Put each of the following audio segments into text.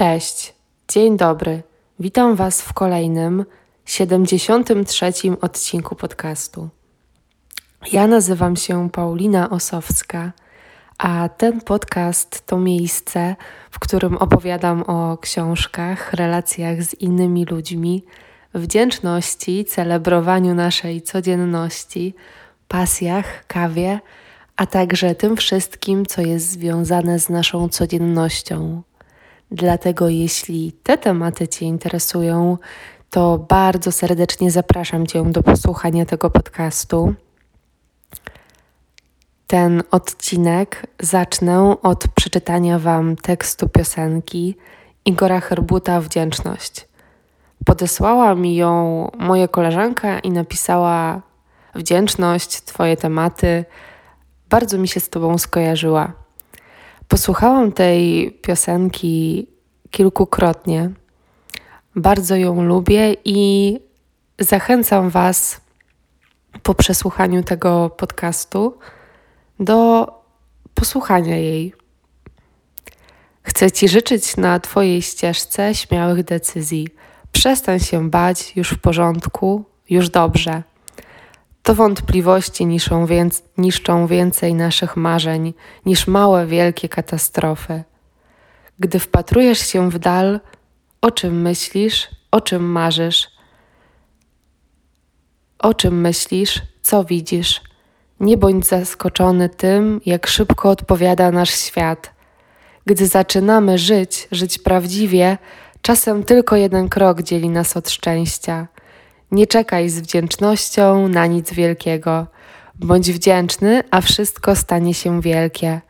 Cześć, dzień dobry. Witam Was w kolejnym, 73. odcinku podcastu. Ja nazywam się Paulina Osowska, a ten podcast to miejsce, w którym opowiadam o książkach, relacjach z innymi ludźmi, wdzięczności, celebrowaniu naszej codzienności, pasjach, kawie, a także tym wszystkim, co jest związane z naszą codziennością Dlatego, jeśli te tematy Cię interesują, to bardzo serdecznie zapraszam Cię do posłuchania tego podcastu. Ten odcinek zacznę od przeczytania Wam tekstu piosenki Igora Herbuta Wdzięczność. Podesłała mi ją moja koleżanka i napisała Wdzięczność, Twoje tematy. Bardzo mi się z Tobą skojarzyła. Posłuchałam tej piosenki kilkukrotnie. Bardzo ją lubię i zachęcam Was po przesłuchaniu tego podcastu do posłuchania jej. Chcę Ci życzyć na Twojej ścieżce śmiałych decyzji. Przestań się bać, już w porządku, już dobrze. To wątpliwości niszczą, więc, niszczą więcej naszych marzeń niż małe, wielkie katastrofy. Gdy wpatrujesz się w dal, o czym myślisz, o czym marzysz? O czym myślisz, co widzisz? Nie bądź zaskoczony tym, jak szybko odpowiada nasz świat. Gdy zaczynamy żyć, żyć prawdziwie, czasem tylko jeden krok dzieli nas od szczęścia. Nie czekaj z wdzięcznością na nic wielkiego. Bądź wdzięczny, a wszystko stanie się wielkie.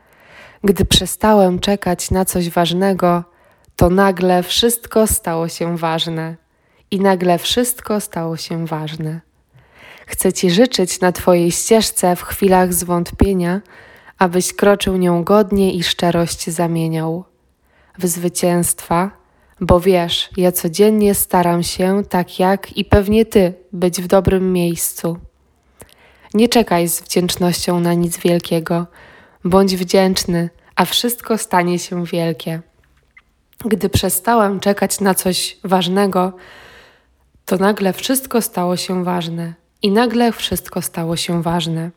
Gdy przestałem czekać na coś ważnego, to nagle wszystko stało się ważne. I nagle wszystko stało się ważne. Chcę Ci życzyć na Twojej ścieżce w chwilach zwątpienia, abyś kroczył nią godnie i szczerość zamieniał. W zwycięstwa, bo wiesz, ja codziennie staram się, tak jak i pewnie Ty, być w dobrym miejscu. Nie czekaj z wdzięcznością na nic wielkiego, bądź wdzięczny, a wszystko stanie się wielkie. Gdy przestałem czekać na coś ważnego, to nagle wszystko stało się ważne i nagle wszystko stało się ważne.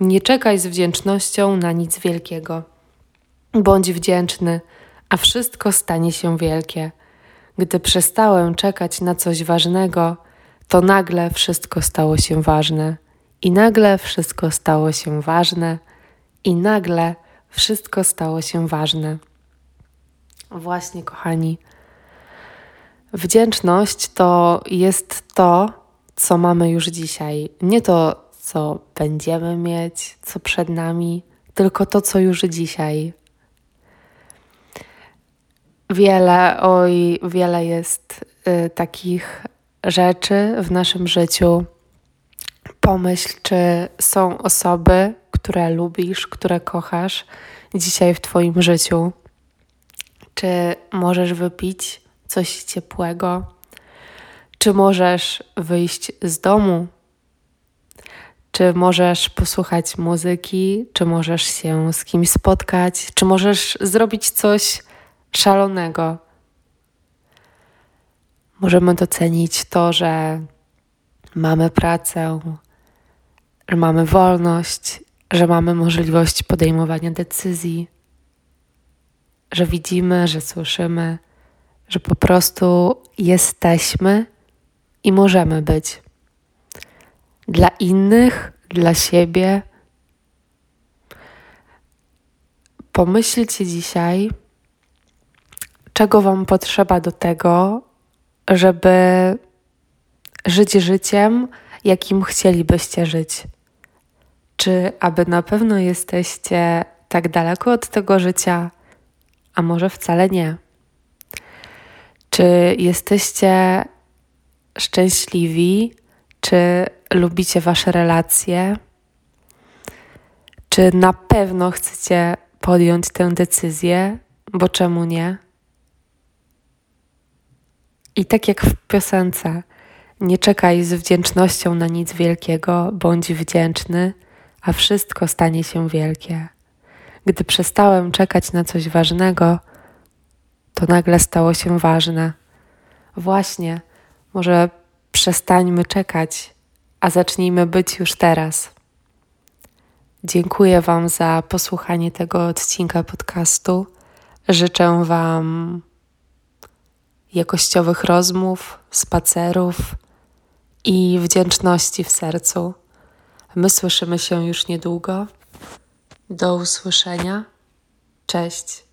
Nie czekaj z wdzięcznością na nic wielkiego. Bądź wdzięczny, a wszystko stanie się wielkie. Gdy przestałem czekać na coś ważnego, to nagle wszystko stało się ważne. I nagle wszystko stało się ważne. I nagle wszystko stało się ważne. Właśnie, kochani, wdzięczność to jest to, co mamy już dzisiaj. Nie to, co będziemy mieć, co przed nami, tylko to, co już dzisiaj. Wiele, oj, wiele jest y, takich rzeczy w naszym życiu. Pomyśl, czy są osoby, które lubisz, które kochasz dzisiaj w Twoim życiu. Czy możesz wypić coś ciepłego? Czy możesz wyjść z domu? Czy możesz posłuchać muzyki? Czy możesz się z kimś spotkać? Czy możesz zrobić coś szalonego. Możemy docenić to, że mamy pracę, że mamy wolność, że mamy możliwość podejmowania decyzji, że widzimy, że słyszymy, że po prostu jesteśmy i możemy być. Dla innych, dla siebie. Pomyślcie dzisiaj, czego Wam potrzeba do tego, żeby żyć życiem, jakim chcielibyście żyć. Czy aby na pewno jesteście tak daleko od tego życia, a może wcale nie? Czy jesteście szczęśliwi? Czy lubicie Wasze relacje? Czy na pewno chcecie podjąć tę decyzję? Bo czemu nie? I tak jak w piosence, nie czekaj z wdzięcznością na nic wielkiego, bądź wdzięczny, a wszystko stanie się wielkie. Gdy przestałem czekać na coś ważnego, to nagle stało się ważne. Właśnie, może przestańmy czekać, a zacznijmy być już teraz. Dziękuję Wam za posłuchanie tego odcinka podcastu. Życzę Wam jakościowych rozmów, spacerów i wdzięczności w sercu. My słyszymy się już niedługo. Do usłyszenia. Cześć.